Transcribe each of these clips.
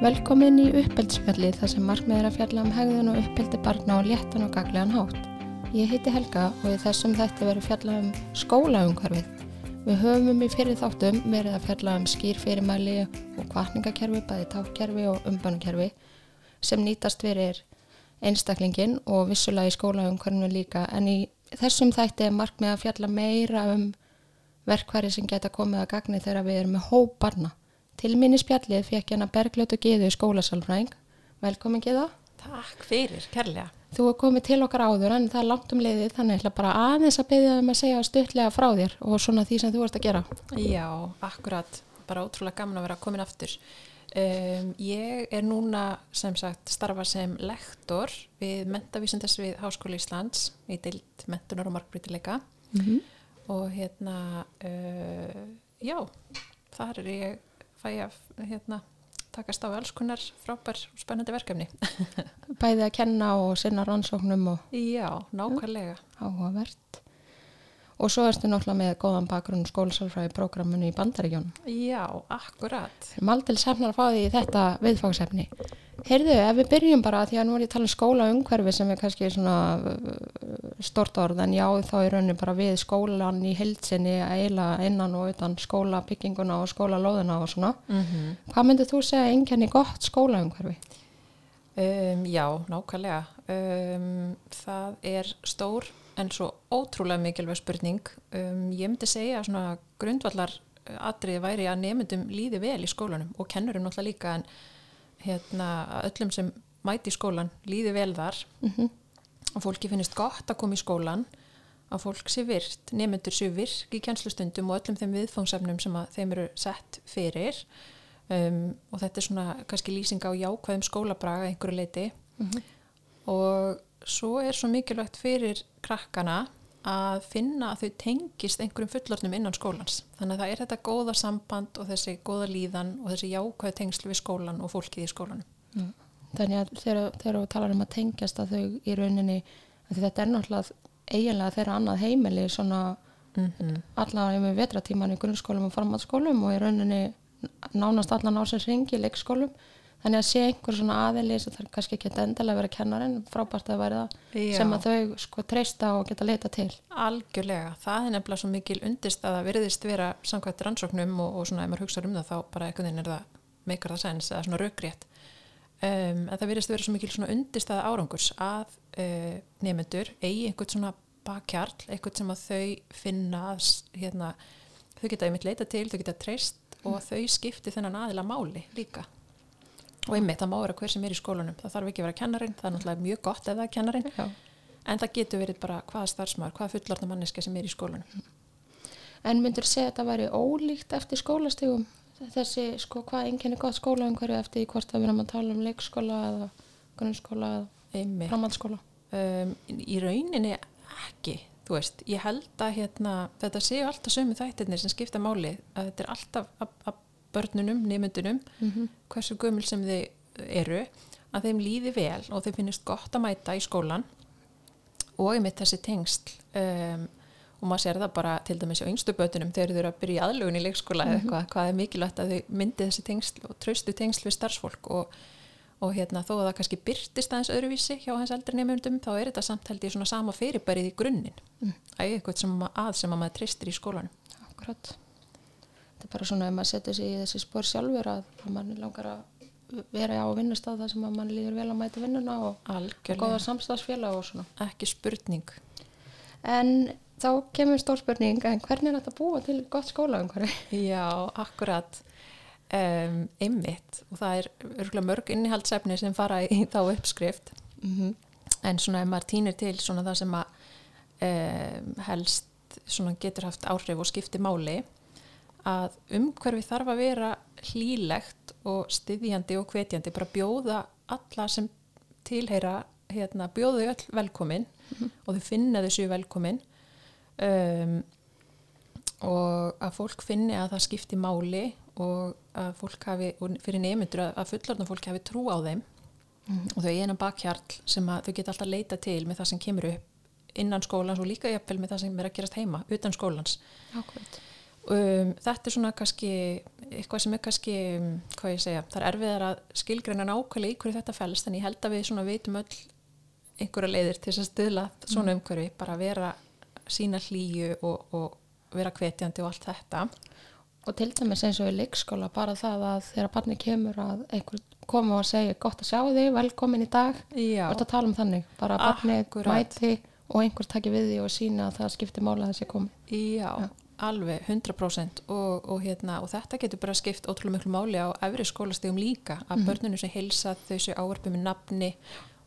Velkomin í uppeldsfjalli þar sem markmið er að fjalla um hegðun og uppeldi barna á léttan og gaglegan hátt. Ég heiti Helga og í þessum þætti verið fjalla um skólaumhverfið. Við höfum í fyrir þáttum verið að fjalla um skýrfyrirmæli og kvartningakerfi, bæði tákkerfi og umbanakerfi sem nýtast verir einstaklingin og vissulega í skólaumhverfinu líka en í þessum þætti er markmið að fjalla meira um verkværi sem geta komið að gagni þegar við erum með hóp barna. Til minni spjallið fekk hérna Bergljótu Gíðu skólasalfræðing. Velkomin Gíða. Takk fyrir, kærlega. Þú er komið til okkar áður en það er langt um leiðið þannig ætla bara aðeins að byggja um að segja stuttlega frá þér og svona því sem þú ert að gera. Já, akkurat. Bara ótrúlega gaman að vera komin aftur. Um, ég er núna sem sagt starfa sem lektor við mentavísindars við Háskóli Íslands í deilt mentunar og markbrytileika mm -hmm. og hérna uh, já, þar er ég fæ ég að hérna, takast á alls konar frábær og spennandi verkefni. Bæði að kenna og sinna rannsóknum og... Já, nákvæmlega. Áhugavert Og svo erstu náttúrulega með góðan bakgrunn skólasálfræði prógramunu í Bandaríkjónum. Já, akkurat. Maldil sefnar að fá því þetta viðfáksefni. Heyrðu, ef við byrjum bara, því að nú er ég að tala um skóla umhverfi sem er kannski svona uh, stort orð, en já þá er raunin bara við skólan í heilsinni eila innan og utan skólabygginguna og skólalóðuna og svona. Mm -hmm. Hvað myndir þú segja einhvernig gott skóla umhverfi? Um, já, nákvæmlega. Um, það er stór en svo ótrúlega mikilvæg spurning um, ég myndi segja að grundvallar atriði væri að nefndum líði vel í skólanum og kennurum náttúrulega líka en hérna, öllum sem mæti í skólan líði vel þar mm -hmm. og fólki finnist gott að koma í skólan að fólk sé virt, nefndur sé virk í kjenslustundum og öllum þeim viðfóngsefnum sem þeim eru sett fyrir um, og þetta er svona kannski lýsing á jákvæðum skólabraga einhverju leiti mm -hmm. og svo er svo mikilvægt fyrir krakkana að finna að þau tengist einhverjum fullornum innan skólans þannig að það er þetta góða samband og þessi góða líðan og þessi jákvæð tengslu við skólan og fólkið í skólanum mm. Þannig að þegar þú talar um að tengjast að þau í rauninni þetta er náttúrulega eiginlega þeirra annað heimili svona mm -hmm. allavega með vetratíman í grunnskólum og formatskólum og í rauninni nánast allan ásins ringi í leikskólum þannig að sé einhver svona aðili sem þarf kannski ekki endilega að vera kennarin frábært að vera það Já. sem að þau sko treysta og geta leita til Algjörlega, það er nefnilega svo mikil undist að það veriðist vera samkvæmt rannsóknum og, og svona ef maður hugsaður um það þá bara einhvern veginn er það meikar það sens eða svona raugrétt um, en það veriðist vera svo mikil svona undist að árangurs að uh, nefnendur eigi einhvern svona bakkjarl einhvern sem að þau finna hérna, þau geta einmitt leita til, þau geta treyst og mm. þau skipti þennan aðila máli líka og einmitt, það má vera hver sem er í skólunum það þarf ekki að vera kennarin, það er náttúrulega mjög gott ef það er kennarin, Já. en það getur verið bara hvaða starfsmæður, hvaða fullorna manneska sem er í skólunum En myndur segja að það væri ólíkt eftir skólastegum þessi, sko, hvað enginn er gott skóla einhverju eftir hvort að við erum að tala um leikskóla eða grunnskóla eða framhaldsskóla? Um, Í rauninni ekki þú veist, ég held að hérna, þetta séu alltaf sömu þættirnir sem skipta máli. Að þetta er alltaf að, að börnunum, nefndunum mm -hmm. hversu gömul sem þeir eru að þeim líði vel og þeim finnist gott að mæta í skólan og ég mitt þessi tengsl um, og maður sér það bara til dæmis á yngstu bötunum þegar þau eru að byrja í aðlugun í leikskóla eða mm -hmm. eitthvað, hvað er mikilvægt að þau myndi þessi tengsl og tröstu tengsl við starfsfólk og, og hérna þó að það kannski byrtist aðeins öðruvísi hjá hans eldri nefndum þá er þetta samtældi í svona sama fyrirbærið í grunninn mm. að eitthvað sem að sem að maður tristir í skólanum Akkurat þetta er bara svona ef maður setur sig í þessi spór sjálfur að, að mann langar að vera á vinnustaf þar sem að mann líður vel að mæta vinnuna og, og góða samstagsfélag og svona. Ekki spurning. En þá kemur stór spurning en hvernig er þetta búa til gott skóla já, akkurat. Um, einmitt. Og það er mörg innihaldsefni sem fara í þá uppskrift. Mm -hmm. en svona ef maður týnir til svona það sem að um, helst getur haft áhrif og skipti máli að umhverfi þarf að vera hlílegt og styðjandi og hvetjandi, bara bjóða alla sem tilheyra hérna, bjóðu öll velkomin mm -hmm. og þau finna þessu velkomin. Um, og að fólk finni að það skipti máli og að fólk hafi, fyrir nefndur að, fullorðna fólk hafi trú á þeim. Mm og þau er einan bakhjarl sem þau geta alltaf leita til með það sem kemur upp innan skólans og líka jafnvel með það sem er að gerast heima utan skólans. Ákveð um, þetta er svona kannski eitthvað sem er kannski, um, hvað ég segja það er erfiðar að skilgreina nákvæmlega í hverju þetta fælst, en ég held að við svona veitum öll einhverja leiðir til þess að stuðla svona umhverfi, bara vera sína hlýju og, og vera hvetjandi og allt þetta. Og til dæmis eins og í leikskóla bara það að þegar barni kemur að einhver koma og segja gott að sjá þig, velkomin í dag. Já, og þetta tala um þannig, bara barni Akkúrat. mæti og einhver taki við því og sína að það skiptir mála þessi komi. Já, alveg 100% og, og, hérna, og þetta getur bara skipt ótrúlega miklu máli á efri skólastegum líka að börnunum sem heilsa þau séu ávarpið með nafni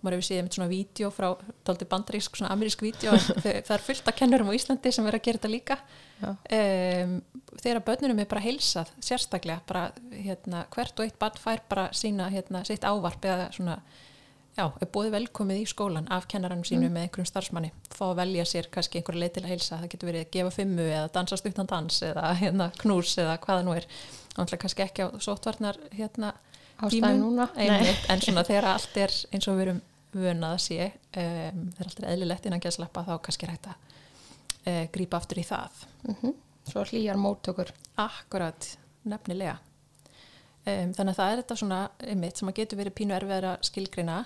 maður hefur séð með svona vídeo frá tóldi bandarísk, svona amerísk vídeo það er fullt af kennurum á Íslandi sem er að gera þetta líka. Um, þegar börnunum er bara heilsað sérstaklega, bara hérna, hvert og eitt barn fær bara sína hérna, sitt ávarp eða svona já, er búið velkomið í skólan af kennaranum sínu með einhverjum starfsmanni, fá að velja sér kannski einhverja leið til að heilsa, það getur verið að gefa fimmu eða dansa stuttan dans eða hérna, knús eða hvaða nú er, náttúrulega kannski ekki á sótvarnar hérna, tímum, en svona þegar allt er eins og við erum vönað að sé um, þegar allt er eðlilegt innan gæðsleppa þá kannski er hægt að uh, grípa aftur í það. Mm Svo hlýjar móttökur. Akkurat, nefnilega. Um, þannig að það er þetta svona einmitt sem að getur verið pínu erfiðar að skilgrina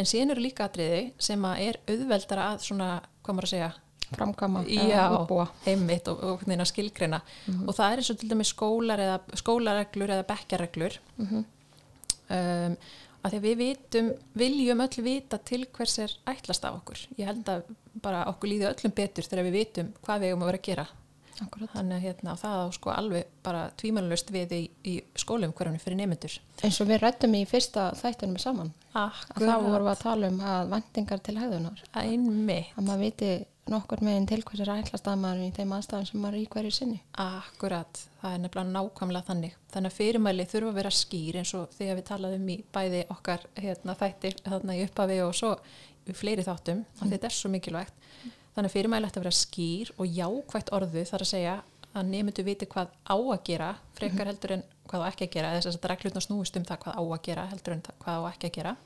en síðan eru líka atriði sem að er auðveldara að svona, hvað maður að segja, framkama Já, eða útbúa. einmitt og, og, og skilgrina og það er eins og til dæmis skólar eða skólareglur eða bekkjareglur Mhm. um, að því að við vitum, viljum öll vita til hvers er ætlast af okkur. Ég held að bara okkur líði öllum betur þegar við vitum hvað við eigum að vera að gera Akkurat. þannig að hérna, það á sko alveg bara tvímælust við í, í skólum hverjum fyrir nemyndur Eins og við rættum í fyrsta þættinum saman. Að þá vorum við að tala um að vendingar til hæðunar. einmitt Að maður viti nokkur meginn til hvers er ætlast að maður í þeim aðstæðum sem maður er í hverju sinni. Akkurat, það er nefnilega nákvæmlega þannig. Þannig að fyrirmæli þurfa að vera skýr eins og þegar við talaðum í bæði okkar hérna, þættir þarna í uppafi og svo í fleiri þáttum, mm. þetta er svo mikilvægt. Þannig fyrirmæli ætti að vera skýr og jákvægt orðu þar að segja að nefndu viti hvað á að gera, frekar heldur en hvað á ekki að gera, þess að reglutna snúist um það hvað á að gera heldur en hvað á ekki að gera.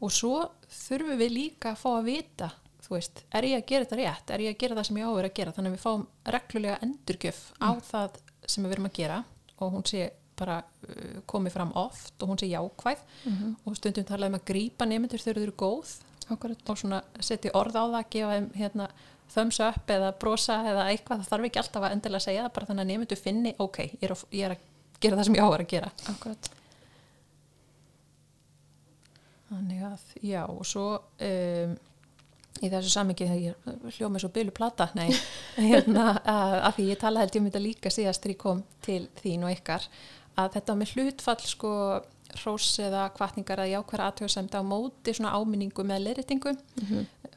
Og svo þurfum við líka að fá að vita þú veist, er ég að gera þetta rétt? Er ég að gera það sem ég á að gera? Þannig að við fáum reglulega endurgjöf á það sem við verum að gera og hún sé bara uh, komið fram oft og hún sé jákvæð. Og stundum talaðum að grípa nefndur þegar þau eru góð Akkurat. og svona setja orð á það gefa þeim hérna, thumbs up eða brosa eða eitthvað, það þarf ekki alltaf að endilega segja það bara þannig að nefndur finni, ok, ég er, að, ég er að gera það sem ég á að gera Akkurat. Þannig að, já, og svo um, í þessu samingi þegar ég hljóð með svo bylu plata, nei, hérna, að, að því ég tala held ég um þetta líka síðast þegar ég kom til þín og ykkar, að þetta með hlutfall, sko, hrós eða kvartningar eða jákværa aðtöðsæmda á móti svona áminningu með leiritingu,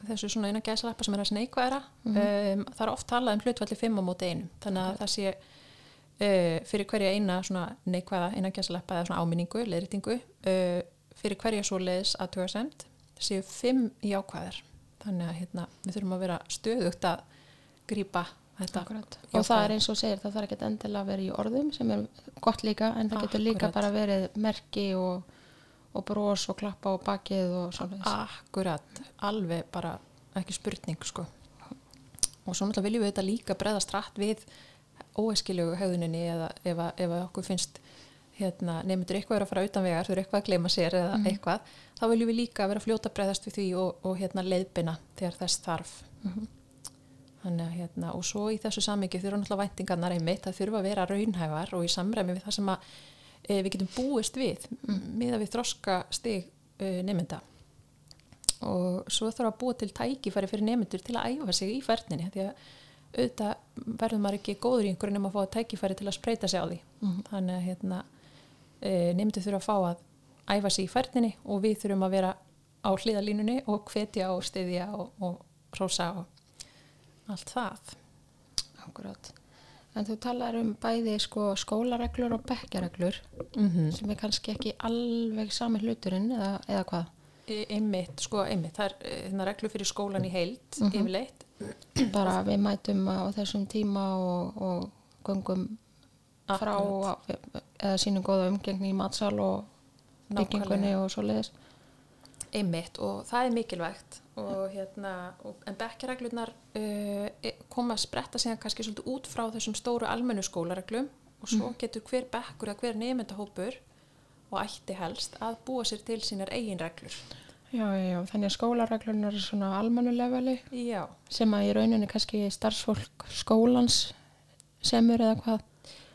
þessu svona eina gæsalappa sem er að neikværa, um, það er oft talað um hlutfalli 5 á móti einu, þannig að það sé uh, fyrir hverja eina svona neikvæða eina gæsalappa eða svona áminningu, leiritingu, uh, fyrir hverja svo leiðis aðtöðsæmd séu 5 jákvæðar. Þannig að hérna, við þurfum að vera stöðugt að grípa þetta Akkurat. Og jákvæða. það er eins og segir, það þarf ekki endilega að vera í orðum sem er gott líka, en það getur líka bara verið merki og, og bros og klappa á bakið og svona Akkurat, alveg bara ekki spurning sko. Og svo náttúrulega viljum við þetta líka breðast rætt við óæskiljögu höfðuninni eða ef, ef okkur finnst hérna, nefndur eitthvað er að fara utan vegar, þau eru eitthvað að gleyma sér eða eitthvað, þá viljum við líka vera fljóta að breðast við því og, og hérna leiðbina þegar þess þarf þannig að hérna, og svo í þessu samingi þurfa náttúrulega væntingarnar einmitt það þurfa að vera raunhæfar og í samræmi við það sem að e, við getum búist við mm. miða við þroska stig e, nefnda og svo þarf að búa til tækifæri fyrir nefndur til að æfa sig í færninni því að auðvitað verður maður ekki góður í einhverju nema að fá tækifæri til að spreita sig á því. Þannig að hérna, e, nefndur þurfa að fá að æfa sig í færninni og við þurfum að vera á hliðalínunni og hvetja og styðja og, og hrósa og allt það Akkurat. En þú talar um bæði sko, skólareglur og bekkjareglur mm sem er kannski ekki alveg sami hluturinn eða, eða hvað? E- einmitt, sko einmitt það er e, hérna, reglu fyrir skólan í heild yfirleitt Bara við mætum á þessum tíma og, og göngum frá eða sínum góða umgengni í matsal og byggingunni Nákvæmlega. og svo leiðis. einmitt og það er mikilvægt og hérna, og, en bekkjareglurnar uh, e- koma að spretta síðan kannski svolítið út frá þessum stóru almennu skólareglum og svo getur hver bekkur eða hver nefndahópur og ætti helst að búa sér til sínar eigin reglur. Já, já, já, þannig að skólareglunar er svona almannuleveli Já, sem að í rauninni kannski starfsfólk skólans semur eða hvað.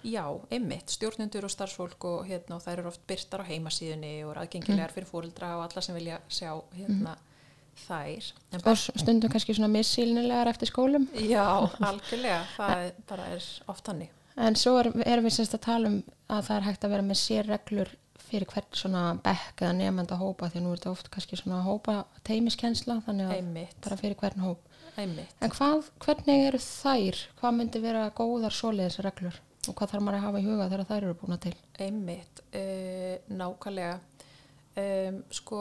já, einmitt, stjórnendur og starfsfólk og hérna, þær eru oft byrtar á heimasíðunni og er aðgengilegar fyrir fóreldra og alla sem vilja sjá hérna þær. En Og stundum kannski svona missílnilegar eftir skólum. Já, algjörlega, það er, bara er oft hannig. En svo er, erum við semst að tala um að það er hægt að vera með sér reglur fyrir hvern svona bekk eða nefnda hópa því að nú er þetta oft kannski svona hópa teimiskensla þannig að Einmitt, bara fyrir hvern hóp. einmitt. En hvað, hvernig eru þær? Hvað myndi vera góðar svoleiðis reglur? Og hvað þarf maður að hafa í huga þegar þær eru búna til? Einmitt, uh, nákvæmlega. Um, sko,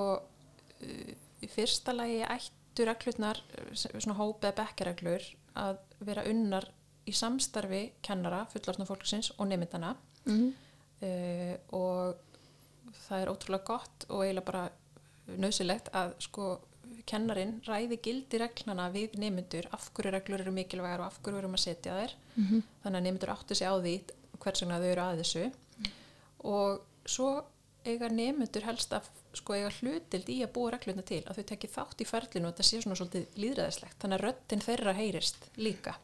uh, í fyrsta lagi ættu reglurnar, eh, svona hópið bekkjareglur, að vera unnar í samstarfi kennara, fullorðna fólksins og nefndana Mm. uh, og það er ótrúlega gott og eiginlega bara nöðsilegt að sko kennarin ræði gildi reglana við nemyndur af hverju reglur eru mikilvægar og af hverju erum að setja þær? Mhm. þannig að nemyndur áttu sig á því hvers vegna þau eru að þessu. Og svo eiga nemyndur helst að sko eiga hlutild í að búa regluna til að þau tekki þátt í ferlinu og þetta sé svona svolítið líðræðislegt þannig að röddin þeirra heyrist líka.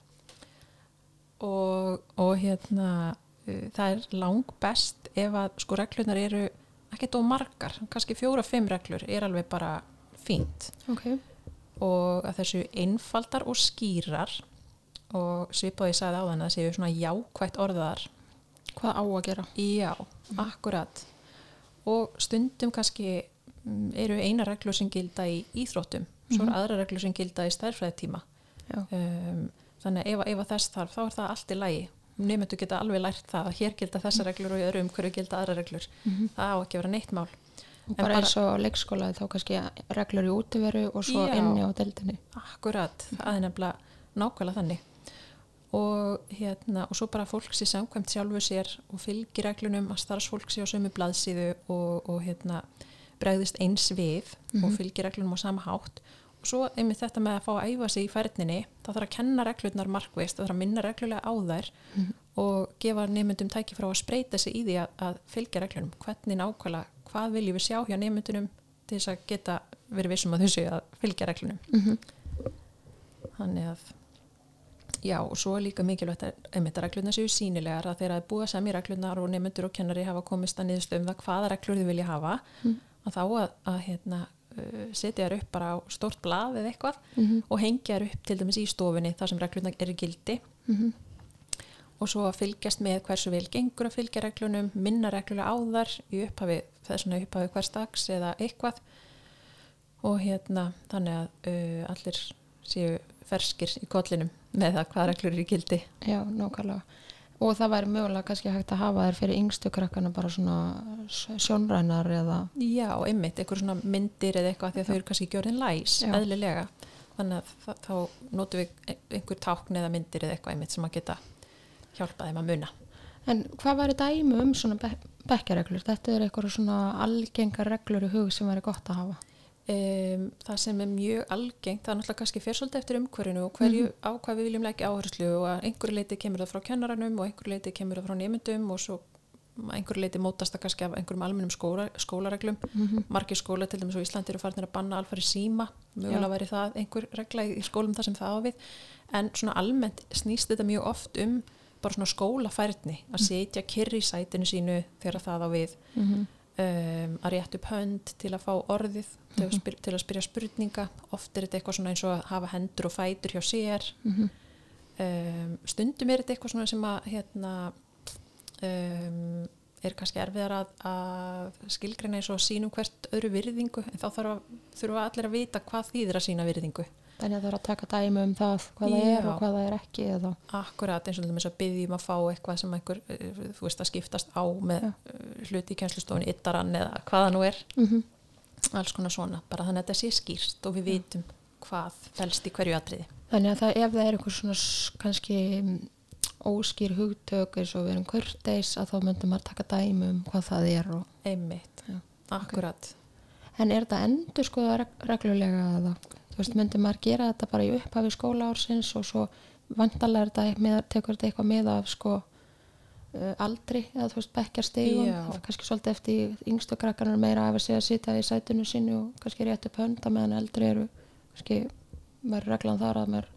Og, og hérna uh, það er lang best ef að sko reglunar eru ekkert of margar, kannski fjóra-fimm reglur er alveg bara fínt. Ok. og að þessu einfaldar og skýrar og svipaði sagði á þannig að það séu svona jákvætt orðaðar. Hvað á að gera? já, akkurat og stundum kannski mm, eru eina reglur sem gilda í íþróttum svo eru aðra reglur sem gilda í stærfræðitíma um, þannig að ef, ef að þess þarf þá er það allt í lagi. Nefndu geta alveg lært það að hér gilda þessar reglur og í öðru umhverju gilda aðra reglur. Það á ekki að vera neitt mál. Og bara, bara- eins og leikskólaði þá kannski reglur í útiveru og svo Já. inni á deildinni. Akkurat, það er nefnilega nákvæmlega þannig og hérna og svo bara fólk sé samkvæmt sjálfu sér og fylgir reglunum að starfsfólk sé á sömu blaðsíðu og, og hérna bregðist eins við og fylgir reglunum á sama hátt. Og svo einmitt þetta með að fá að æfa sig í færninni þá þarf að kenna reglurnar markvist það þarf að minna reglulega á þær og gefa nefndum tæki frá að spreita sig í því að, að fylgja reglunum. Hvernig nákvæmlega, hvað viljum við sjá hjá nefndunum til þess að geta verið vissum að þau séu að fylgja reglunum? Mm þannig að já og svo er líka mikilvægt að einmitt að reglurnar séu sínilegar að þeirra er búið að semja reglurnar og nefndur og kennari hafa komist að niðurstu um það hvaða reglur þið vilja hafa að þá að, að hérna, uh, setja þær upp bara á stórt blað eða eitthvað Mhm. og hengja þær upp til dæmis í stofunni þar sem reglurnar eru gildi Mhm. og svo að fylgjast með hversu vel gengur að fylgja reglunum, minna reglulega á þar í upphafi, það svona upphafi hvers dags eða eitthvað og hérna þannig að uh, allir séu ferskir í kollinum með það hvað reglur eru í gildi Já, nákvæmlega. Og það væri mögulega kannski hægt að hafa þær fyrir yngstu krakkana bara svona sjónrænar eða... Já, einmitt, einhver svona myndir eða eitthvað því að þau eru kannski gjörðin læs, Já. eðlilega þannig að þá notum við einhver tákn eða myndir eða eitthvað einmitt sem að geta hjálpa þeim að muna En hvað væri dæmi um svona be bekkjareglur? Þetta er eitthvað svona algengar reglur í hug sem væri gott að hafa. Um, það sem er mjög algengt það er náttúrulega kannski svolítið eftir umhverjunu og hverju á hvað við viljum leggja áherslu og að einhverju leiti kemur það frá kennaranum og einhverju leiti kemur það frá nemyndum og svo einhverju leiti mótast það kannski af einhverjum almennum skóla, skólareglum. Margir skóla til dæmis á Íslandi eru farinir að banna alfari síma, mögulega væri það einhver regla í skólum þar sem það á við. En svona almennt snýst þetta mjög oft um bara svona skólafærni að setja kyrri í sætinu sínu þegar það á við. Mm um, að rétt upp hönd til að fá orðið til, að spyr, til að spyrja spurninga. Oft er þetta eitthvað svona eins og að hafa hendur og fætur hjá sér. Um, stundum er þetta eitthvað svona sem að hérna um, er kannski erfiðar að, að skilgreina eins og sínum hvert öðru virðingu en þá að, þurfa allir að vita hvað þýðir að sína virðingu Þannig að það er að taka dæmi um það hvað það er og hvað það er ekki eða... Akkurat eins og til dæmis að byggjum að fá eitthvað sem einhver, eh, þú veist að skiptast á með Já. eh, hluti í kjænslustofun yttarann eða hvaða nú er. Mm alls konar svona, bara þannig að þetta sé skýrt og við vitum hvað felst í hverju atriði. Þannig að það, ef það er eitthvað svona kannski mm, óskýr hugtök eins og við erum kurteis að þá myndum maður taka dæmi um hvað það er og... Einmitt, Já, akkurat. En er þetta endur sko reglulega eða? þú veist, myndi maður gera þetta bara í upphafi skólaársins og svo vandalega er tekur þetta eitthvað með af sko uh, aldri eða þú veist bekkjarstegum kannski svolítið eftir yngstu krakkanar meira að segja að sitja í sætinu sínu og kannski rétt upp hönda meðan eldri eru. Kannski maður reglan þar að maður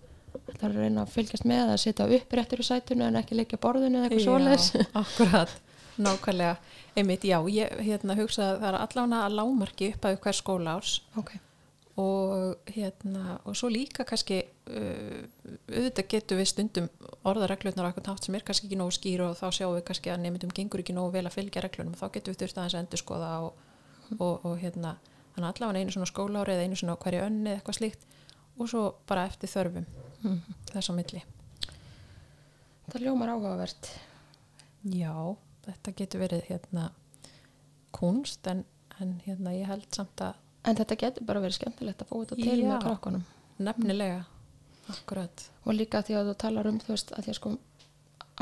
ætlar að reyna að fylgjast með að sitja upp réttur í sætinu en ekki leikja borðinu eða eitthvað svoleiðis. Já, akkurat, nákvæmlega. Einmitt, já, ég hérna hugsa að það er allavega að lámarki upp að og hérna og svo líka kannski uh, auðvitað getur við stundum orðareglurnar eitthvað tátt sem er kannski ekki nógu skýr og þá sjáum við kannski að nefndum gengur ekki nógu vel að fylgja reglunum. Og þá getur við þurft aðeins að endur skoða og, og, og hérna þannig allavega einu svona skólaári eða einu svona hverju önni eða eitthvað slíkt og svo bara eftir þörfum. Þess á milli. Það ljómar áhugavert. Já, þetta getur verið hérna kunst en, en hérna ég held samt að en þetta getur bara verið skemmtilegt að fá þetta til Já. með krakkunum nefnilega. Akkurat. Og líka því að þú talar um þú veist að að sko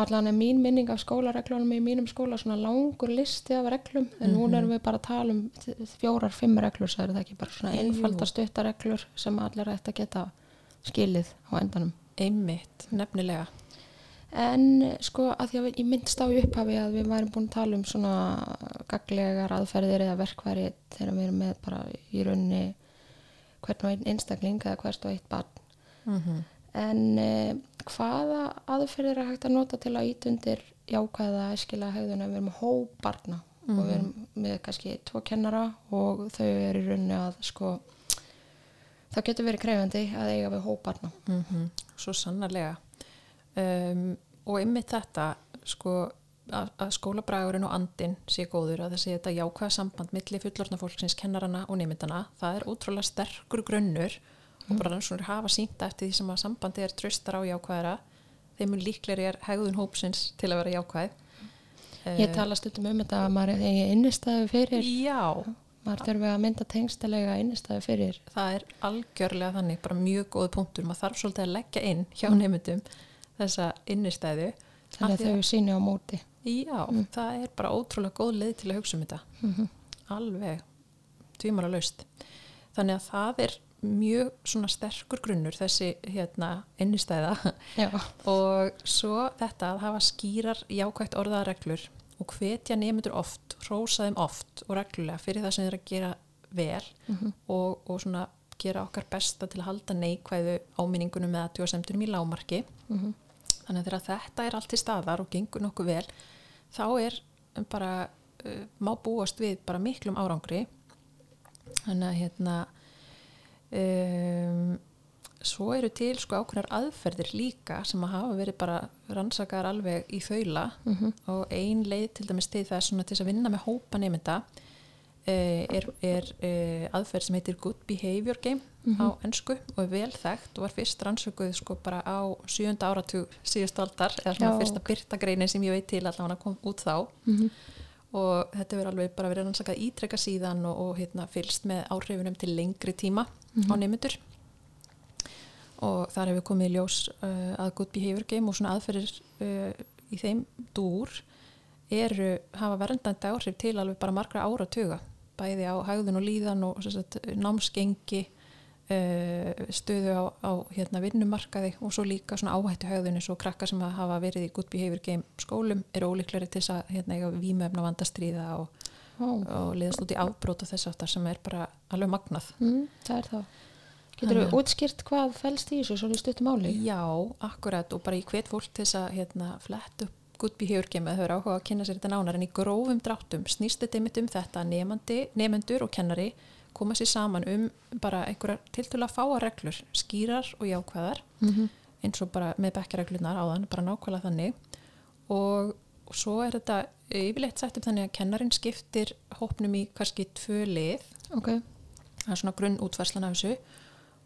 allan er mín minning af skólareglunum í mínum skóla svona langur listi af reglum. En núna erum við bara að tala um fjórar, fimm reglur það er það ekki bara svona Jú. einfalda stuttareglur sem allir ætti að geta skilið á endanum. Einmitt, nefnilega en sko að því að ég myndst á upphafi að við værum búin að tala um svona gaglegar aðferðir eða verkværi þegar við erum með bara í raunni hvern og einn einstakling eða hvert og eitt barn. Mm En eh, hvaða aðferðir er hægt að nota til að ít undir jákvæða æskilega hegðun ef við erum hóp barna? Og við erum með kannski tvo kennara og þau eru í rauninni að sko það getur verið krefandi að eiga við hóp barna. -hmm. svo sannarlega um, og einmitt þetta sko að, að skólabræðurinn og andin sé góður að þessi þetta jákvæða samband milli fullorðna fólksins, kennarana og nefndana það er ótrúlega sterkur grunnur og bara rannsóknir hafa sýnta eftir því sem að sambandi er tröstar á jákvæðara þeim mun líklegri er hegðun hópsins til að vera jákvæð. Ég tala stundum um þetta að maður eigi innistæðu fyrir, Já, maður þurfi að mynda tengstilega innistæðu fyrir. það er algjörlega þannig, bara mjög góð punktur. Maður þarf svolítið að leggja inn hjá nefndum þessa innistæðu Þannig að því þau síni á móti. Já, það er bara ótrúlega góð leið til að hugsa um þetta. Alveg tvímara laust. Þannig að það er mjög svona sterkur grunnur þessi hérna innistæða og svo þetta að hafa skýrar jákvægt orðaða reglur og hvetja nefndur oft, rósa þeim oft og reglulega fyrir það sem þeir að gera vel og, og svona gera okkar besta til að halda neikvæðu áminningunum eða tjóðsemtunum í lámarki þannig að þegar þetta er allt í staðar og gengur nokkuð vel þá er bara uh, má búast við bara miklum árangri. Þannig að hérna um, svo eru til sko ákveðnar aðferðir líka sem að hafa verið bara rannsakar alveg í þaula. Og ein leið til dæmis til svona til þess að vinna með hópa nefnda er, er eh, aðferð sem heitir Good Behavior Game á ennsku og er vel þekkt og var fyrst rannsökuð sko bara á sjönda áratug síðust aldar eða svona Já, fyrsta byrtagreinin sem ég veit til allavega kom út þá. Og þetta verður alveg bara verið rannsakað ítrekka síðan og, og hérna, fylst með áhrifunum til lengri tíma á nefndur og þar hefur komið í ljós uh, að Good Behavior Game og svona aðferðir uh, í þeim dúr eru, hafa verndandi áhrif til alveg bara margra ára tuga bæði á hægðun og líðan og sagt, námsgengi uh, stöðu á, á hérna, vinnumarkaði og svo líka svona áhættu hægðun eins og krakka sem hafa verið í Good Behavior Game skólum eru ólíkleri til þess að hérna, eiga vímöfna vandastríða og, Ó, og liðast út í afbróta þess aftar sem er bara alveg magnað mm, það er það. Getur að- útskýrt hvað fælst í þessu svona stuttum áli? Já, akkurat og bara í hvet fólk til þess að hérna, flett upp good behavior game eða þau eru áhuga að kynna sér þetta nánar en í grófum dráttum snýst þetta einmitt um þetta að nefendur og kennari koma sér saman um bara einhverjar tiltölu að fáa reglur skýrar og jákvæðar Mhm. eins og bara með bekkjareglunar áðan bara nákvæmlega þannig. Og, og svo er þetta yfirleitt sett upp þannig að kennarin skiptir hópnum í kannski tvö lið. Ok, það er svona grunn útværslan af þessu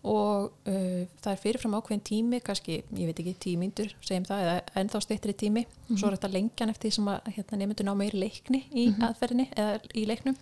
og uh, það er fyrirfram ákveðin tími kannski, ég veit ekki, tímyndur segjum það, eða ennþá steyttri tími. Og svo er þetta lengjan eftir því sem að hérna, nefndur ná meiri leikni í aðferðinni eða í leiknum.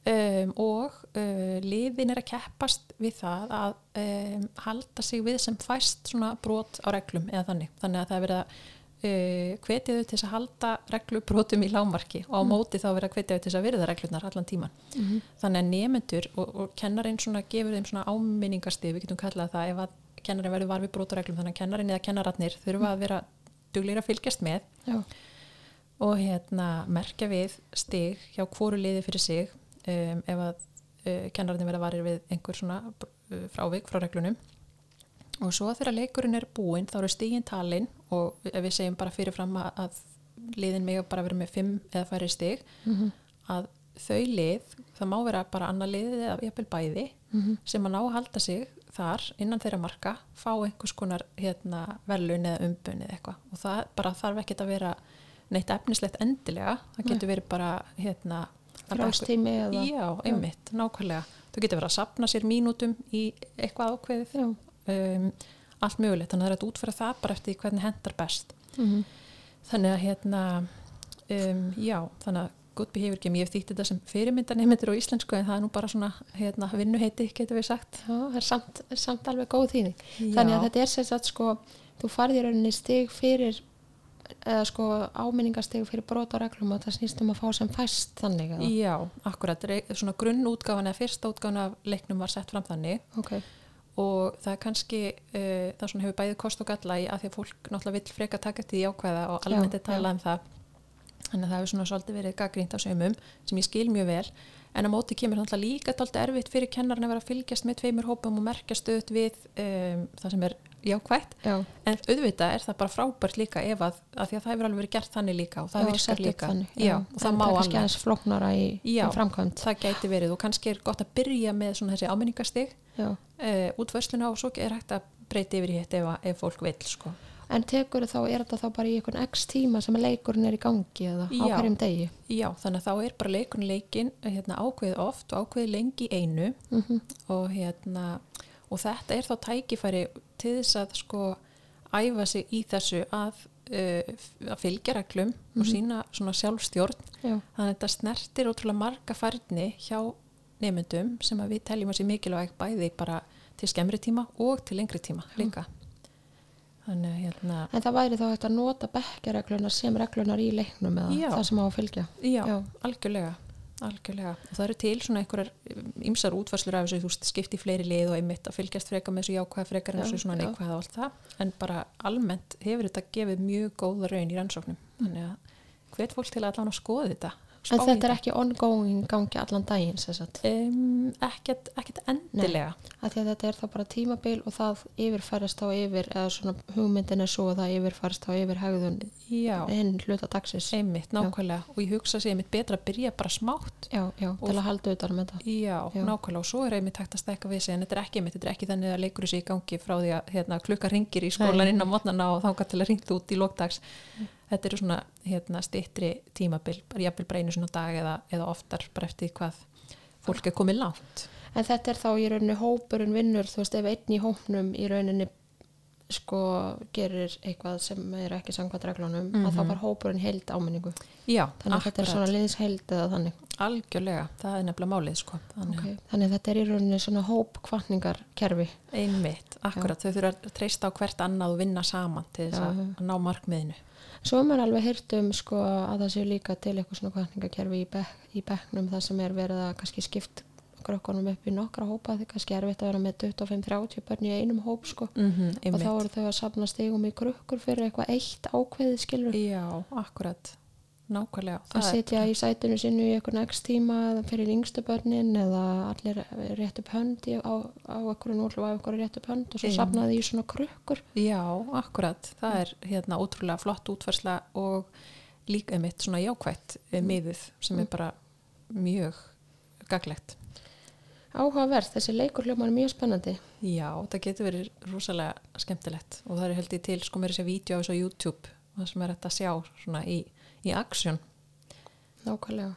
Um, og uh, liðin er að keppast við það að um, halda sig við sem fæst svona brot á reglum eða þannig, þannig að það er verið að uh, hvetja þau til þess að halda reglubrótum í lámarki og á móti þá vera hvetja þau til þess að virða reglunar allan tíman Mhm. þannig að nefendur og, og kennarinn svona gefur þeim svona áminningastið við getum kallað það ef að kennarinn verður var við brótareglum þannig að kennarinn eða kennararnir þurfa að vera duglir að fylgjast með Já, og hérna merkja við stig hjá hvoru liði fyrir sig um, ef að uh, kennarinn verða varir við einhver svona uh, frávik frá reglunum. Og svo þegar leikurinn er búinn þá eru stigin talin og ef við segjum bara fyrirfram að, að liðin mig bara vera með fimm eða færri stig Mhm. að þau lið, það má vera bara annar liðið eða jafnvel bæði Mhm. sem að ná að halda sig þar innan þeirra marka fá einhvers konar hérna, verðlun eða umbun eða eitthvað og það bara þarf ekkert að vera neitt efnislegt endilega það getur verið bara hérna, frálstími eða já, einmitt, nákvæmlega þú getur verið að sapna sér mínútum í eitthvað ákveðið Já. um, allt mögulegt, þannig að það er að útfæra það bara eftir hvernig hendar best Mhm. þannig að hérna um, já, þannig að good behavior game, ég hef þýtt þetta sem fyrirmyndanemendur á íslensku en það er nú bara svona hérna, vinnuheiti, getur við sagt Já, það er samt, samt alveg góð þýðing. Já. Þannig að þetta er sem sagt sko, þú farið í rauninni stig fyrir, eða sko áminningastig fyrir brot á reglum og það snýst um að fá sem fæst þannig. Eða? Já, akkurat, svona grunnútgáfan eða fyrsta útgáfan af leiknum var sett fram þannig Ok, og það er kannski, uh, það svona hefur bæðið kost og galla í að því að fólk náttúrulega vill freka taka til því ákveða og almennt Já, er talað um það. Þannig að það hefur svona svolítið verið gaggrínt á sömum sem ég skil mjög vel. En á móti kemur náttúrulega líka dálítið erfitt fyrir kennarinn að vera að fylgjast með tveimur hópum og merkja stöðut við um, það sem er jákvætt. Já. en auðvitað er það bara frábært líka ef að, að því að það hefur alveg verið gert þannig líka og það Já, virkar líka. þannig, já, og það En má alveg. Já. það gæti verið og kannski er gott að byrja með svona þessi áminningastig Já. Uh, útversluna og svo er hægt að breyta yfir í hitt ef, ef fólk vill sko. En tekur þá, er þetta þá bara í einhvern x tíma sem leikurinn er í gangi eða á Já. hverjum degi? já, þannig að þá er bara leikun leikin hérna, ákveðið oft og ákveðið lengi einu Mm og, hérna, og þetta er þá tækifæri til þess að sko æfa sig í þessu að, uh, að fylgja reglum og sína svona sjálfstjórn Já. þannig að þetta snertir ótrúlega marga færni hjá nefndum sem við teljum að sé mikilvæg bæði bara til skemmri tíma og til lengri tíma líka. Þannig að hérna En það væri þá hægt að nota bekkjareglunar sem reglunar í leiknum eða Já. það sem á að fylgja. já, Já. algjörlega algjörlega, það eru til svona einhverjar ymsar útvarslur af þessu, þú skipti fleiri lið og einmitt að fylgjast freka með þessu jákvæða frekar en þessu svona neikvæða og allt það. En bara almennt hefur þetta gefið mjög góða raun í rannsóknum. Þannig að hvet fólk til að allan að skoða þetta En í þetta er ekki ongoing gangi allan daginn um, ekkert, ekkert endilega. Þetta er þá bara tímabil og það yfirfærast á yfir eða svona hugmyndin er svo að það yfirfærast á yfir hegðun já, hinn hluta dagsins. einmitt, nákvæmlega. Og ég hugsa sér einmitt betra að byrja bara smátt. Já, já, til að halda utan um þetta. Já, Já. nákvæmlega. Og svo er einmitt hægt að stekka við sig en þetta er ekki þetta er ekki þannig að leikur þessi í gangi frá því að hérna, klukka ringir í skólan Nei. inn á mótnana og þángar til að ringt út í lókdags þetta eru svona hérna, stittri tímabil, bara jafnvel bara einu svona dag eða, eða oftar bara eftir hvað fólk er komið langt En þetta er þá í rauninni hópurinn vinnur, þú veist, ef einn í hópnum í rauninni sko gerir eitthvað sem er ekki samkvæmt reglunum, að þá var hópurinn heild áminningu. Já, Þannig að þetta er svona liðsheild eða þannig. algjörlega, það er nefnilega málið sko. þannig Okay. Þannig að þetta er í rauninni svona hópkvartningarkerfi. einmitt, akkurat, þau þurfa að treysta á hvert annað og vinna saman til þess Já, að, já. að ná markmiðinu Svo er maður alveg heyrt um sko að það séu líka til eitthvað svona kvartningarkerfi í, bek, í bekknum það sem er verið að kannski skipt krökkunum upp í nokkra hópa því kannski er erfitt að vera með 25-30 börn í einum hóp sko. Mm -hmm, og þá eru þau að safna stigum í krukkur fyrir eitthvað eitt ákveðið skilur Já, akkurat, nákvæmlega að sitja í sætinu sinu í einhvern x tíma eða fyrir yngstu börnin eða allir rétt upp hönd í, á, á einhverju núlu á einhverju rétt upp hönd og svo safnaði í svona krukkur. Já, akkurat, það er hérna ótrúlega flott útfersla og líka mitt svona jákvætt mm. miðuð sem er bara mjög gaglegt. áhugavert, þessi leikur hljómar er mjög spennandi. Já, það getur verið rosalega skemmtilegt og það er held ég til sko mér þessi vídeo á þessu YouTube sem er þetta að sjá svona í, í aksjón. nákvæmlega.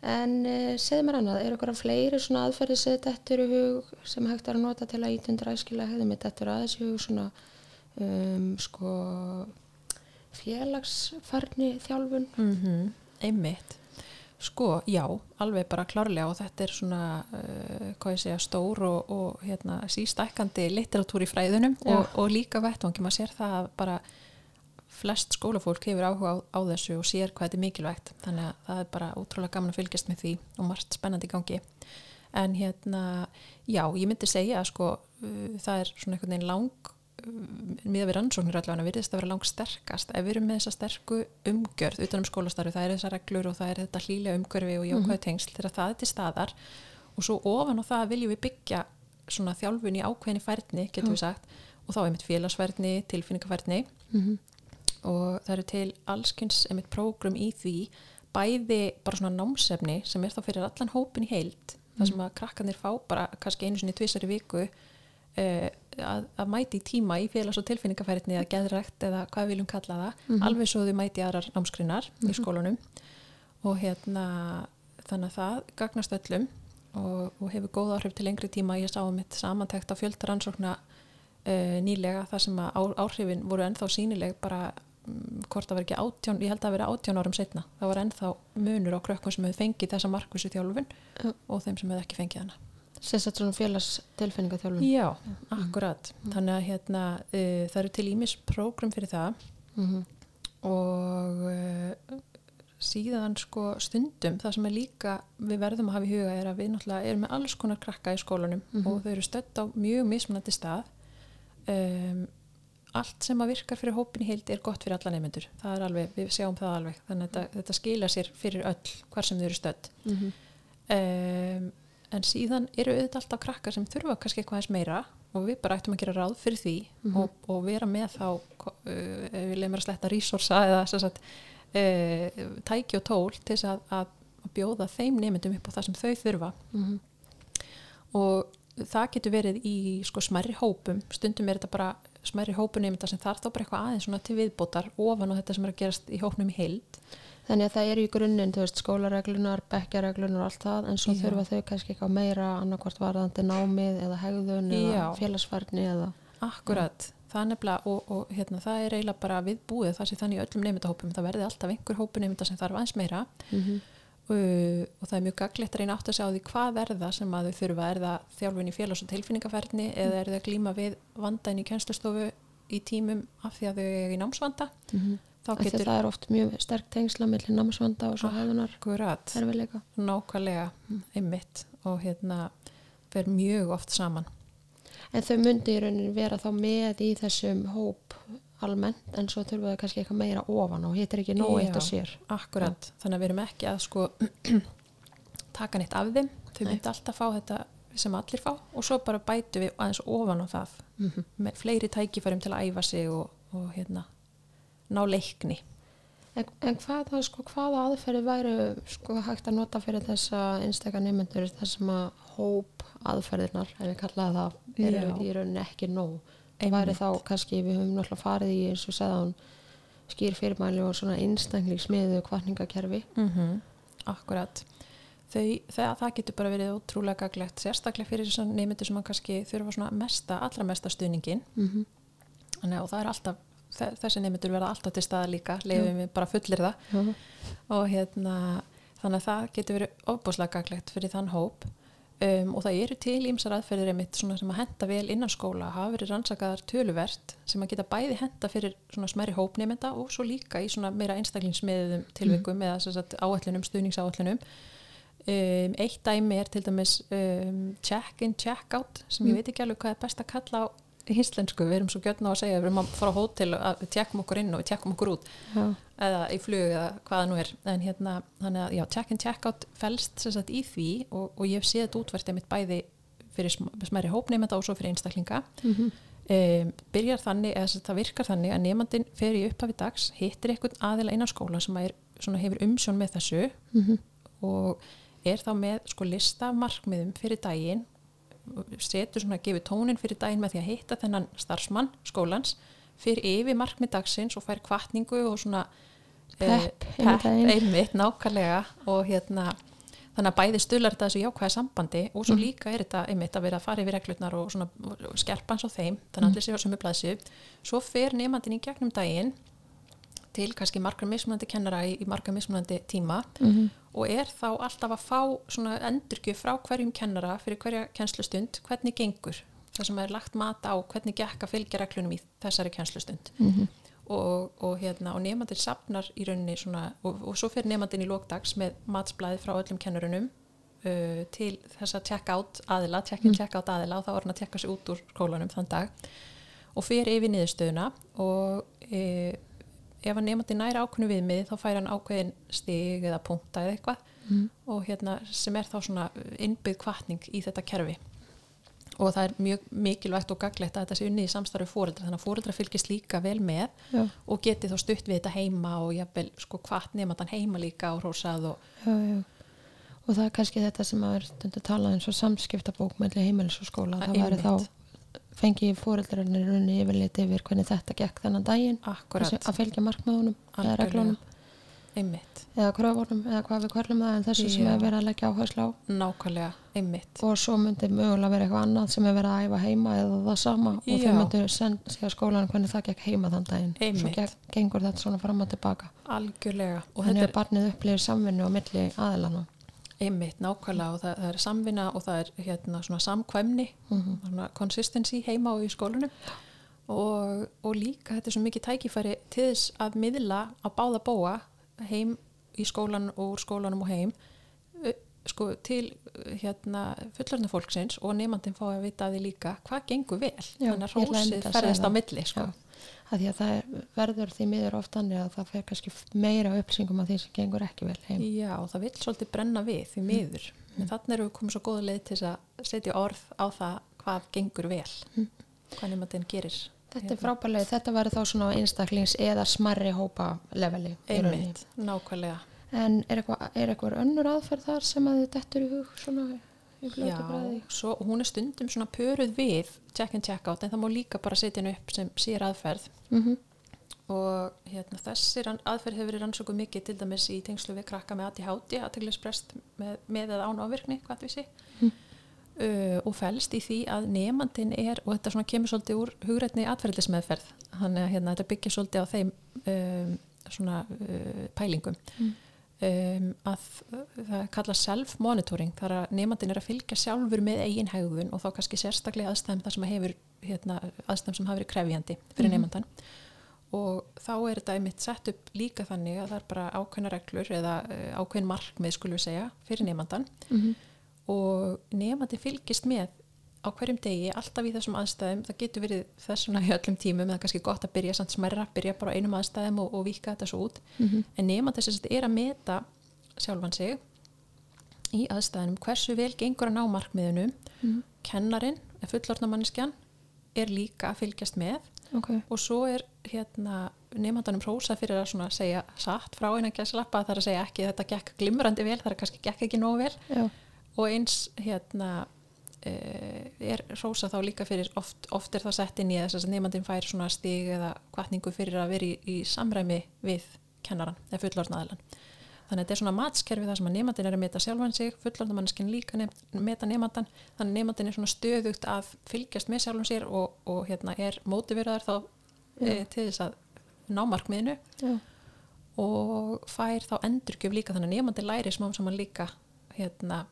En uh, segðu mér annað, er eitthvað fleiri svona aðferði sem þetta eru hug sem hægt er að nota til að ítundur æskilega? Hefði mitt þetta eru aðeins hug svona um, sko félagsfarni þjálfun? Mm Einmitt. Sko, já, alveg bara klárlega og þetta er svona, uh, hvað ég segja, stór og, og hérna, sístækkandi litteratúr í fræðunum og, og líka vettvangi, maður sér það að bara flest skólafólk hefur áhuga á, á þessu og sér hvað þetta er mikilvægt. Þannig að það er bara útrúlega gaman að fylgjast með því og margt spennandi í gangi. En hérna, já, ég myndi segja sko, uh, það er svona einhvern veginn lang uh, miða við rannsóknir allavega virðist að vera langt sterkast ef við erum með þessa sterku umgjörð utan um skólastarfi, það er þessa reglur og það er þetta hlýlega umgjörfi og jákvæðu Mhm. tengsl þegar það er til staðar. Og svo ofan á það viljum við byggja svona þjálfun í ákveðinni færni, getum við sagt og þá er mitt félagsfærni, tilfinningafærni Mhm. Og það eru til allskynns einmitt prógrum í því bæði bara svona námsefni sem er þá fyrir allan hópin í heild þar sem að krakkanir fá bara kannski einu sinni tvisar í viku uh, að, að mæti tíma í félags- og tilfinningafærni eða geðrækt eða hvað við viljum kalla það alveg svo þau mæti aðrar námskrinar í skólanum. Og hérna þannig að það gagnast öllum og, og hefur góð áhrif til lengri tíma. Ég sá um mitt samantækt á fjöldaransókna uh, nýlega þar sem að áhrifin voru ennþá sínileg bara mm, hvort það var ekki átján, ég held að það veri átján árum setna það var ennþá munur á krökkum sem hefur fengið þessa markvísu þjálfun Já. og þeim sem hefur ekki fengið hana Sérstætt svona félags tilfinningaþjálfun. Já, akkurat þannig að hérna, uh, það eru til ímis prógram fyrir það Mhm. og uh, síðan sko stundum það sem er líka við verðum að hafa í huga er að við náttúrulega erum með alls konar krakka í skólanum Mhm. og þau eru stödd á mjög mismunandi stað um, allt sem að virkar fyrir hópin í heild er gott fyrir alla nefnendur það er alveg, við sjáum það alveg þannig að þetta, þetta skila sér fyrir öll hvar sem þau eru stödd Mhm. um, en síðan eru auðvitað alltaf krakkar sem þurfa kannski eitthvað eins meira og við bara ættum að gera ráð fyrir því Mhm. og, og vera með þá uh, við leifum að sletta resursa eða sem sagt, uh, tæki og tól til þess að, að, bjóða þeim nefndum upp á það sem þau þurfa Mhm. og það getur verið í sko smerri hópum stundum er þetta bara smerri hópu nefnda sem þarf þá bara eitthvað aðeins svona til viðbótar ofan á þetta sem er að gerast í hópnum í heild. Þannig að það er í grunninn, þú veist, skólareglunar, bekkjareglunar og allt það, en svo Já. þurfa þau kannski eitthvað meira annarkvort varðandi námið eða hegðun eða Já. félagsfærni eða... Akkurat, það er nefnilega og, og hérna, það er eiginlega bara viðbúið það sé þannig í öllum nefndahópum, það verði alltaf einhver hópu nefnda sem þarf aðeins meira. Mm uh, og það er mjög gaglegt að reyna átt að segja á því hvað er það sem að þau þurfa, er það þjálfun í félags- og tilfinningaferni eða er það að glíma við vandain í kjænslastofu í tímum af því að þau er í námsvanda -hmm. þá Getur... getur Það er oft mjög sterk tengsla millir námsvanda og svo Ah. hegðunar akkurat erfiðleika. nákvæmlega einmitt og hérna fer mjög oft saman En þau myndi í rauninni vera þá með í þessum hóp almennt en svo þurfa þau kannski eitthvað meira ofan og hitt er ekki nóg eitt að sér. Akkurat, þannig að við erum ekki að sko taka neitt af þeim. Þau myndi alltaf fá þetta sem allir fá og svo bara bætu við aðeins ofan á það. Mm með fleiri tækifærum til að æfa sig og, og hérna ná leikni. En, en hvaða, sko, hvaða aðferði væri sko, hægt að nota fyrir þessa einstakar nefnendur þessum að hóp aðferðirnar, ef við kallaði það, eru í rauninni ekki nóg. Væri þá kannski, við höfum náttúrulega farið í eins og segða hún skýr fyrirmæli og svona einstaklingsmiðu kvartningakerfi. mm Akkurat. Þau, það, það getur bara verið ótrúlega gaglegt sérstaklega fyrir þessar nefndir sem að kannski þurfa svona mesta, allra mesta stuðningin Mm -hmm. Þannig, að- og það er alltaf þe- þessi nefndir verða alltaf til staða líka leifum við bara fullir það. Og hérna þannig að það getur verið ofbúslega gaglegt fyrir þann hóp um, og það eru til ímsar aðferðir einmitt svona sem að henda vel innan skóla hafa verið rannsakaðar töluvert sem að geta bæði henda fyrir svona smæri hópnefnda og svo líka í svona meira einstaklingsmiðum tilvikum eða sem sagt áætlunum, stuðningsáætlunum um, eitt dæmi er til dæmis um, check-in, check-out sem ég Mm. veit ekki alveg hvað er best að kalla á íslensku, við erum svo gjörna á að segja við erum að fara á hótel og við tjekkum okkur inn og við tjekkum okkur út Já. eða í flug eða hvaða nú er en hérna, þannig að já, check-in, check-out felst sem sagt í því og, og ég hef séð þetta útvært einmitt bæði fyrir sm- smærri hópnefnda og svo fyrir einstaklinga Mm -hmm. um, byrjar þannig, eða það virkar þannig að nefndin fer í upphafi dags hittir einhvern aðila innan skóla sem er, svona, hefur umsjón með þessu Mhm. og er þá með sko lista markmiðum fyrir daginn setur svona að gefa tónin fyrir daginn með því að hitta þennan starfsmann skólans fyrir yfir markmið dagsins og fær kvartningu og svona Pepp eh, pepp daginn. einmitt nákvæmlega og hérna þannig að bæði stuðlar þetta þessu jákvæða sambandi og svo Mhm. líka er þetta einmitt að vera að fara yfir reglutnar og, og skerpans á þeim þannig að allir séu á sömu blaðsju svo fer nefnandinn í gegnum daginn til kannski margar mismunandi kennara í, í margar mismunandi tíma Mhm. og er þá alltaf að fá svona endurgjöf frá hverjum kennara fyrir hverja kennslustund, hvernig gengur það sem er lagt mat á hvernig gekk að fylgja reglunum í þessari kennslustund Mhm. og, og, hérna, og nefnandir sapnar í rauninni svona, og, og svo fyrir nefnandin í lókdags með matsblæði frá öllum kennurunum uh, til þess að tjekka át aðila, tjekkin tjekka át aðila og þá var hann að tjekka sig út úr skólanum þann dag og fyrir yfir niðurstöðuna og e, ef að nefandi næra ákveðinu viðmið þá fær hann ákveðin stig eða punkta eða eitthvað Mm. og hérna sem er þá svona innbyggð kvartning í þetta kerfi og það er mjög mikilvægt og gaglegt að þetta sé unni í samstarfi fóreldra þannig að fóreldra fylgist líka vel með Já, og geti þá stutt við þetta heima og jafnvel sko hvart nefndan heima líka og rósað og já, já. Og það er kannski þetta sem að er stundu talað eins og samskiptabók melli heimilis og skóla. Það væri þá fengi fóreldrarnir runni yfirleitt yfir hvernig þetta gekk þennan daginn. Akkurat, Þessi- að fylgja markmiðunum eða reglunum. Einmitt. Eða kröfunum eða hvað við kvörlum það en þessu sem Já. er verið að leggja áherslu á. Nákvæmlega, einmitt. Og svo myndi mögulega vera eitthvað annað sem er verið að æfa heima eða það sama. Og Já. þau myndu segja skólan hvernig það gekk heima þann daginn. Svo Einmitt. gekk, gengur þetta svona fram og tilbaka algjörlega. Og þannig að barnið upplifir samvinnu á milli aðilana er einmitt nákvæmlega og það, það er samvinna og það er hérna svona samkvæmni Mhm. svona consistency heima og í skólunum og, og líka þetta er svo mikið tækifæri til þess að miðla að báða bóa heim í skólan og úr skólanum og heim sko til hérna fullorðna fólksins og nefnandinn fá að vita að því líka hvað gengur vel Já, þannig að ég ætlaði rósið einmitt að ferðist segja á milli sko. Já. Að því að það er, verður því miður oft þannig að það fer kannski meira upplýsingum af því sem gengur ekki vel heim Já, það vill svolítið brenna við því miður. En þannig erum við komið svo góða leið til að setja orð á það hvað gengur vel. Hvað nema þetta gerir. Þetta er frábærlega, þetta verður þá svona einstaklings eða smarri hópa leveli. Einmitt, nákvæmlega. En er eitthvað, er eitthvað önnur aðferð þar sem að þið dettur í hug svona Já, svo hún er stundum svona pöruð við check and check out en það má líka bara setja henni upp sem sér aðferð. Mm og hérna, þessi rann- aðferð hefur verið rannsókuð mikið til dæmis í tengslu við krakka með ADHD, aðteglisprest með, með eða án ávirkni, hvað við sé. Mm. uh, og felst í því að nefandin er, og þetta kemur svolítið úr hugrætni atferðlismeðferð þannig að hérna, þetta byggja svolítið á þeim um, svona uh, pælingum. Mm. Um, að uh, það kalla self-monitoring þar að nefandin er að fylgja sjálfur með eigin hegðun og þá kannski sérstaklega aðstæðum þar sem hefur hérna, aðstæðum sem hafa verið krefjandi fyrir Mhm. nefandan og þá er þetta einmitt sett upp líka þannig að það er bara ákveðna reglur eða uh, ákveðin markmið skulum við segja fyrir nefnandan -hmm. og nefandi fylgist með á hverjum degi, alltaf í þessum aðstæðum það getur verið þessuna í öllum tímum það er kannski gott að byrja samt smerra, byrja bara á einum aðstæðum og, og vika þetta svo út. Mhm. en nefandi þess að er að meta sjálfan sig í aðstæðunum hversu vel gengur að ná markmiðunum Mhm. kennarin, fullorðna manneskjan er líka að fylgjast með. Ok, og svo er hérna nefndanum prósa fyrir að segja satt frá einan gæslappa það er að segja ekki þetta gekk glimrandi vel það er kannski gekk ekki nógu vel. Já, og eins hérna er rósa þá líka fyrir oft, oft er það sett inn í þess að nefndin fær svona stig eða kvartningu fyrir að vera í, í samræmi við kennaran eða fullorðnaðalan þannig að þetta er svona matskerfi þar sem að nefndin er að meta sjálfan sig fullorðnamanniskin líka nef, meta nefndan þannig að nefndin er svona stöðugt að fylgjast með sjálfum sér og, og hérna er mótiveraðar þá e, til þess að ná markmiðinu já, og fær þá endurgjöf líka. Þannig að nefandi læri smám saman líka hérna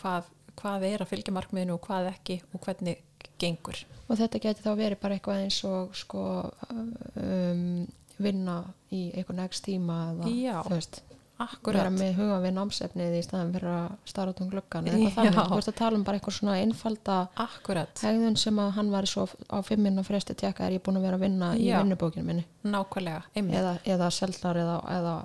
hvað, hvað er að fylgja markmiðinu og hvað ekki og hvernig gengur. Og þetta geti þá verið bara eitthvað eins og sko um, vinna í einhvern ekst tíma eða Já, þú veist, vera akkurat með huga við námsefnið í staðan fyrir að starra út um gluggan eða eitthvað Já. þannig, þú veist að tala um bara eitthvað svona einfalda akkurat, hegðun sem að hann var svo á fimmina fresti tjekka er ég búin að vera að vinna í Já. vinnubókinu minni? Nákvæmlega einmitt, eða, eða seldar eða, eða,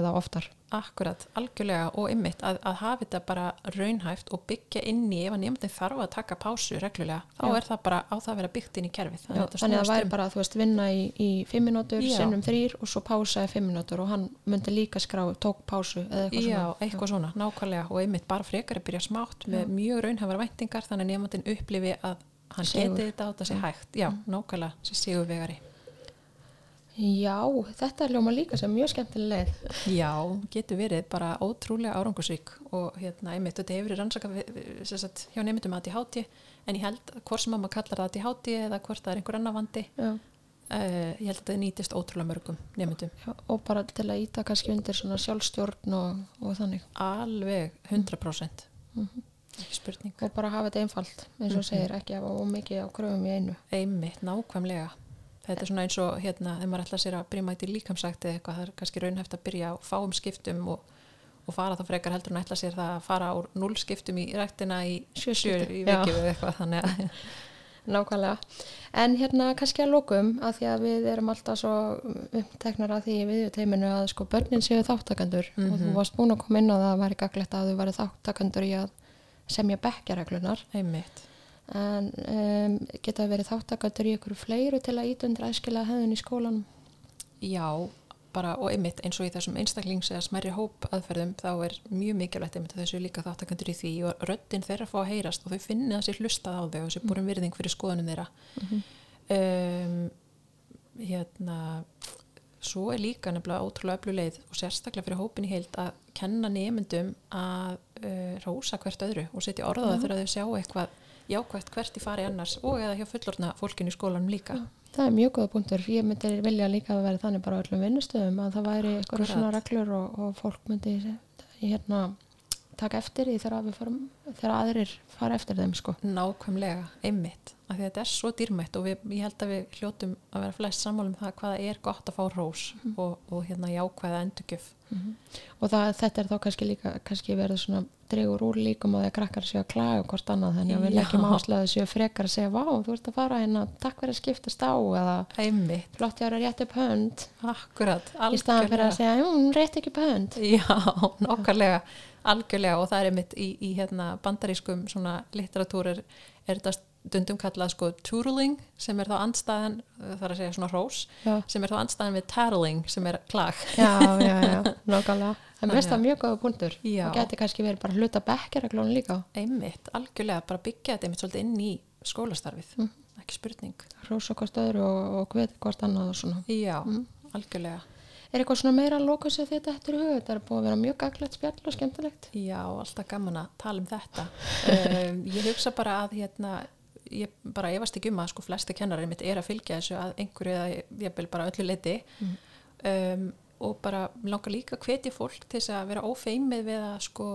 eða oftar akkurat, algjörlega og einmitt að, að hafa þetta bara raunhæft og byggja inn í ef að nefndin þarf að taka pásu reglulega, þá Já. er það bara á það að vera byggt inn í kerfið. Já, þannig að það væri um- bara þú veist vinna í, í fimm minútur, Já. sinnum þrýr og svo pása í fimm minútur og hann myndi líka skrá tók pásu eða eitthvað Já, svona. eitthvað svona, nákvæmlega og einmitt bara frekar að byrja smátt með mjög raunhafar væntingar þannig að nefndin upplifi að hann Sigur. geti þetta á þetta sé hægt. Já, nákvæmlega, sem sigurvegari Já, þetta er ljóma líka sem mjög skemmtileg leið. Já, getur verið bara ótrúlega árangusvík og hérna, einmitt, þetta hefur verið rannsaka sagt, hjá nefndum að ADHD en ég held að hvort sem að maður kallar það ADHD eða hvort það er einhver annar vandi uh, ég held að þetta nýtist ótrúlega mörgum nefndum, já, og bara til að íta kannski undir svona sjálfstjórn og, og þannig. Alveg 100% Mhm. ekki spurning. Og bara hafa þetta einfalt eins og Mhm. segir ekki hafa ómikið á kröfum í einu. Einmitt, nákvæmlega þetta er svona eins og hérna, þegar maður ætla sér að brímæti líkamsagt eða eitthvað, það er kannski raunhæft að byrja á fáum skiptum og, og fara þá frekar heldur en ætla sér það að fara úr null skiptum í ræktina í sjö, sjö í vikið eða eitthvað, þannig að Nákvæmlega. En hérna kannski að lókum að því að við erum alltaf svo uppteknar að því við teiminu að sko börnin séu þáttakandur mm -hmm. og þú varst búin að koma inn á það að væri gaglegt að þú væri þáttakandur í að semja bekkjareglunar. Einmitt. En um, geta verið þáttakandur í ykkur fleiru til að ítundra æskila hefðin í skólanum? Já, bara og einmitt eins og í þessum einstaklings eða smerri hóp aðferðum þá er mjög mikilvægt einmitt að þessu líka þáttakandur í því og röddinn þeirra fá að heyrast og þau finni að sér hlustað á þau og sér búin virðing fyrir skoðunum þeirra mm -hmm. um, hérna svo er líka nefnilega ótrúlega öfluleið og sérstaklega fyrir hópin í heilt að kenna nefndum að uh, rósa hvert öðru og setja orðaða mm -hmm. þegar þau sjá eitthvað jákvægt hvert í fari annars og eða hjá fullorna fólkinu í skólanum líka mm. Það er mjög góða punktur. Ég myndi vilja líka að vera þannig bara öllum vinnustöðum að það væri eitthvað svona reglur og, og fólk myndi hérna taka eftir því þegar, farum, þegar aðrir fara eftir þeim sko. Nákvæmlega, einmitt. Af því að þetta er svo dýrmætt og við, ég held að við hljótum að vera flest sammálum það hvaða er gott að fá rós mm og, og hérna jákvæða endurgjöf. Mm -hmm. Og það, þetta er þá kannski líka kannski verið svona dregur úr líkum og að krakkar séu að klaga hvort annað þannig að við leggjum áslaðu séu frekar að segja vá, þú ert að fara hérna, takk fyrir að skiptast á eða Einmitt. flott ég að rétt upp hönd Akkurat, algjörlega Í staðan fyrir að segja, hún rétt ekki upp hönd Já, nokkarlega algjörlega og það er mitt í, í hérna, bandarískum litteratúr er, er þetta stundum kallað sko tootling sem er þá andstæðan, það er að segja svona hrós já. sem er þá andstæðan við tattling sem er klag. Já, já, já, nokkarlega Það mest að mjög góða punktur. Og getur kannski verið bara hluta bekkjaraglónu líka. Einmitt, algjörlega, bara byggja þetta einmitt svolítið inn í skólastarfið. Mm. ekki spurning. Hrós og hvort öðru og, hvort annað og svona. Já, mm. algjörlega Er eitthvað svona meira að lóka sér þetta eftir hug? Þetta er búið að vera mjög gaglegt spjall og skemmtilegt. Já, alltaf gaman að tala um þetta. um, ég hugsa bara að hérna, ég bara efast ekki um að sko flesti kennarinn mitt er að fylgja þessu að einhverju eða ég vil bara öllu leiti mm. um, og bara langar líka að hvetja fólk til þess að vera ófeimið við að sko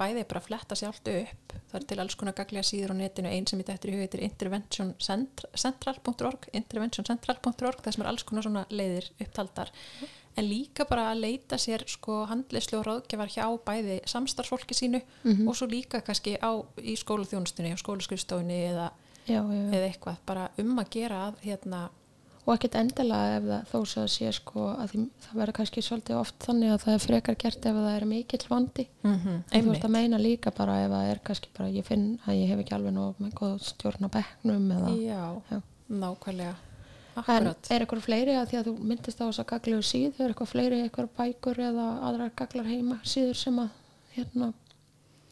bæði bara fletta sér allt upp. Það er til alls konar gaglega síður á netinu, einn sem ég eftir í hug heitir interventioncentral.org interventioncentral.org, það sem er alls konar svona leiðir upptaldar. Mm en líka bara að leita sér sko handlislu og ráðgjafar hjá bæði samstarfsfólki sínu mm -hmm. og svo líka kannski á í skólaþjónustunni og skólaskrifstofunni eða, já, já, já. eða eitthvað bara um að gera að hérna og ekkert endilega ef það þó svo að sé sko að því, það verður kannski svolítið oft þannig að það er frekar gert ef það er mikill vandi mm -hmm, en þú ert að meina líka bara ef það er kannski bara ég finn að ég hef ekki alveg nóg með góð stjórn á bekknum eða Já, nákvæmlega Akkurat. En er eitthvað fleiri að því að þú myndist á þess að gaglegu síður, er eitthvað fleiri eitthvað bækur eða aðrar gaglar heima síður sem að hérna,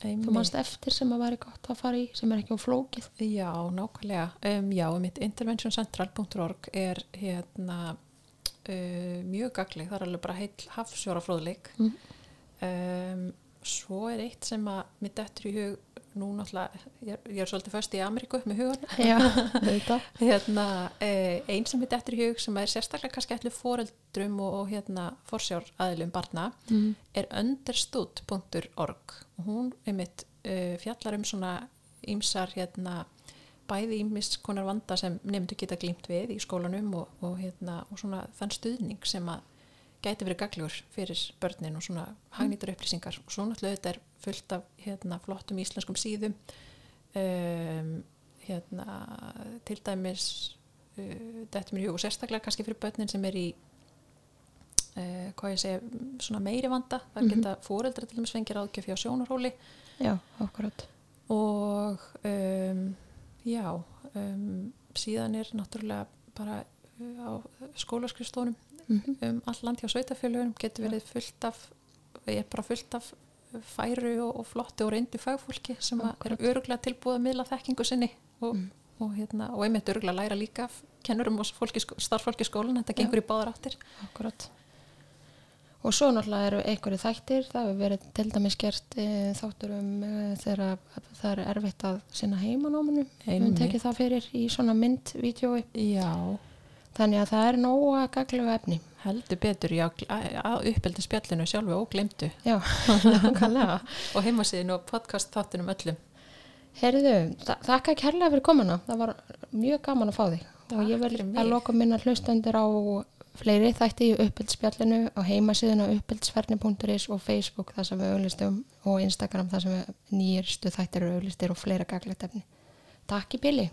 þú mannst eftir sem að væri gott að fara í sem er ekki á flókið? Já, nákvæmlega. Um, já, mitt interventioncentral.org er hérna uh, mjög gagleg, það er alveg bara heil hafsjóra fróðleik. Mm. Um, svo er eitt sem að mitt eftir í hug nú náttúrulega, ég, ég er svolítið först í Ameríku með hugun hérna, einn sem heit eftir hug sem er sérstaklega kannski allir foreldrum og, og hérna forsjár aðilum barna mm. er understood.org og hún einmitt uh, fjallar um svona ímsar hérna bæði ímis konar vanda sem nefndu geta glýmt við í skólanum og, og, hérna, og svona þann stuðning sem að gæti verið gaglur fyrir börnin og svona hagnýtar upplýsingar. Og svo náttúrulega þetta er fullt af hérna, flottum íslenskum síðum um, hérna, til dæmis uh, þetta mér hug og sérstaklega kannski fyrir börnin sem er í uh, hvað ég segja, svona meiri vanda. Það mm -hmm. geta fóreldra til dæmis fengir áðgjöf hjá sjónarhóli. Já, okkurat og um, já um, síðan er náttúrulega bara uh, á skólaskrifstónum mm -hmm. um all land hjá sveitafjölugunum getur verið fullt af ég er bara fullt af færu og, og flotti og reyndu fagfólki sem er öruglega tilbúið að miðla þekkingu sinni og, mm. og, hérna, og einmitt öruglega læra líka af kennurum og starffólki skólan þetta gengur Já. í báðar áttir. Akkurat. Og svo náttúrulega eru einhverju þættir það hefur verið til dæmis gert e, þáttur um e, þegar það er erfitt að sinna heimanóminu við tekið það fyrir í svona myndvídjói Já Þannig að það er nógu að gaglega efni. Heldur betur, já, að uppeldi spjallinu sjálfu og glemdu. Já, nákvæmlega. og heimasíðinu og podcast þáttunum öllum. Herðu, þakka kærlega fyrir komuna. Það var mjög gaman að fá þig og ég mig. að loka minna hlustendur á fleiri þætti í uppbyldsspjallinu á heimasíðun á uppbyldsferni.is og Facebook þar sem við auðlistum og Instagram þar sem við nýjirstu þættir eru auðlistir og fleira gaglegt efni. Takk í bili!